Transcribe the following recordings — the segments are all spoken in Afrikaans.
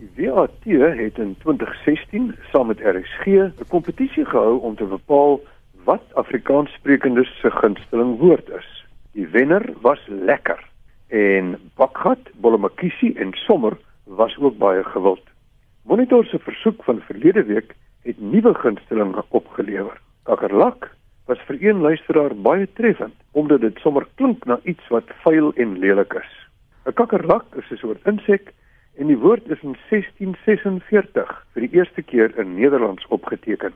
Die WAT het in 2016 saam met RSG 'n kompetisie gehou om te bepaal wat Afrikaanssprekendes se gunsteling woord is. Die wenner was lekker en bakgat, bollemakisi en sommer was ook baie gewild. Monitor se versoek van verlede week het nuwe gunstelinge opgelewer. Kakerlak was vir een luisteraar baie treffend omdat dit sommer klink na iets wat vuil en lelik is. 'n Kakerlak is 'n soort insek en die woord is in 1646 vir die eerste keer in Nederlands opgeteken.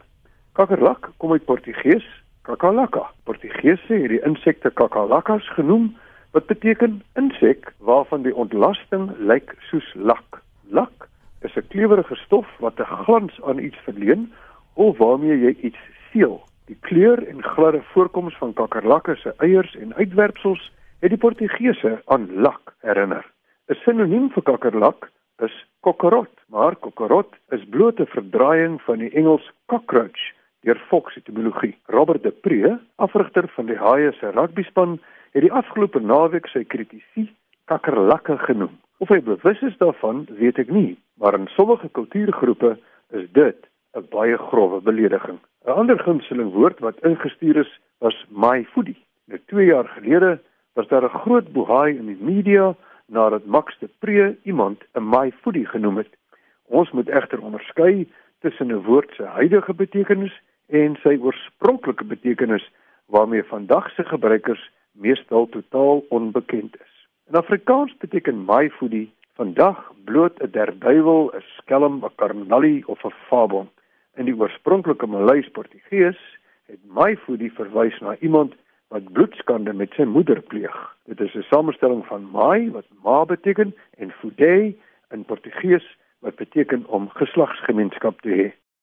Kakerlak kom uit Portugees, kakalaka. Portugese het die insekte kakalakas genoem wat beteken insek waarvan die ontlasting lyk soos lak. Lak is 'n klewerige stof wat 'n glans aan iets verleen of waarmee jy iets seël. Die kleur en gladde voorkoms van kakerlakke se eiers en uitwerpsels het die Portugese aan lak herinner. 'n Sinoniem vir kakerlak is kokkerot, maar kokkerot is bloot 'n verdraaiing van die Engels cockroach deur Fox etimologie. Robert de Pre, afrigter van die Haie se rugbyspan, het die afgelope naweek sy kritisie kakkerlakke genoem. Of hy bewus is daarvan, weet ek nie, maar in sommige kultuurgroepe is dit 'n baie grouwe belediging. 'n Ander gunsteling woord wat ingestuur is, was my foodie. Nou 2 jaar gelede was daar 'n groot bohaai in die media nadat Max de Pre iemand 'n my foodie genoem het. Ons moet egter onderskei tussen 'n woord se huidige betekenis en sy oorspronklike betekenis waarmee vandag se gebruikers meestal totaal onbekend is. In Afrikaans beteken my foodie vandag bloot 'n derduiwel, 'n skelm, 'n karnallie of 'n fabel. In die oorspronklike Maleis Portugees het my foodie verwys na iemand wat bloedskande met sy moeder pleeg. Dit samestelling van mai wat ma beteken en fudei in Portugees wat beteken om geslagsgemeenskap te hê.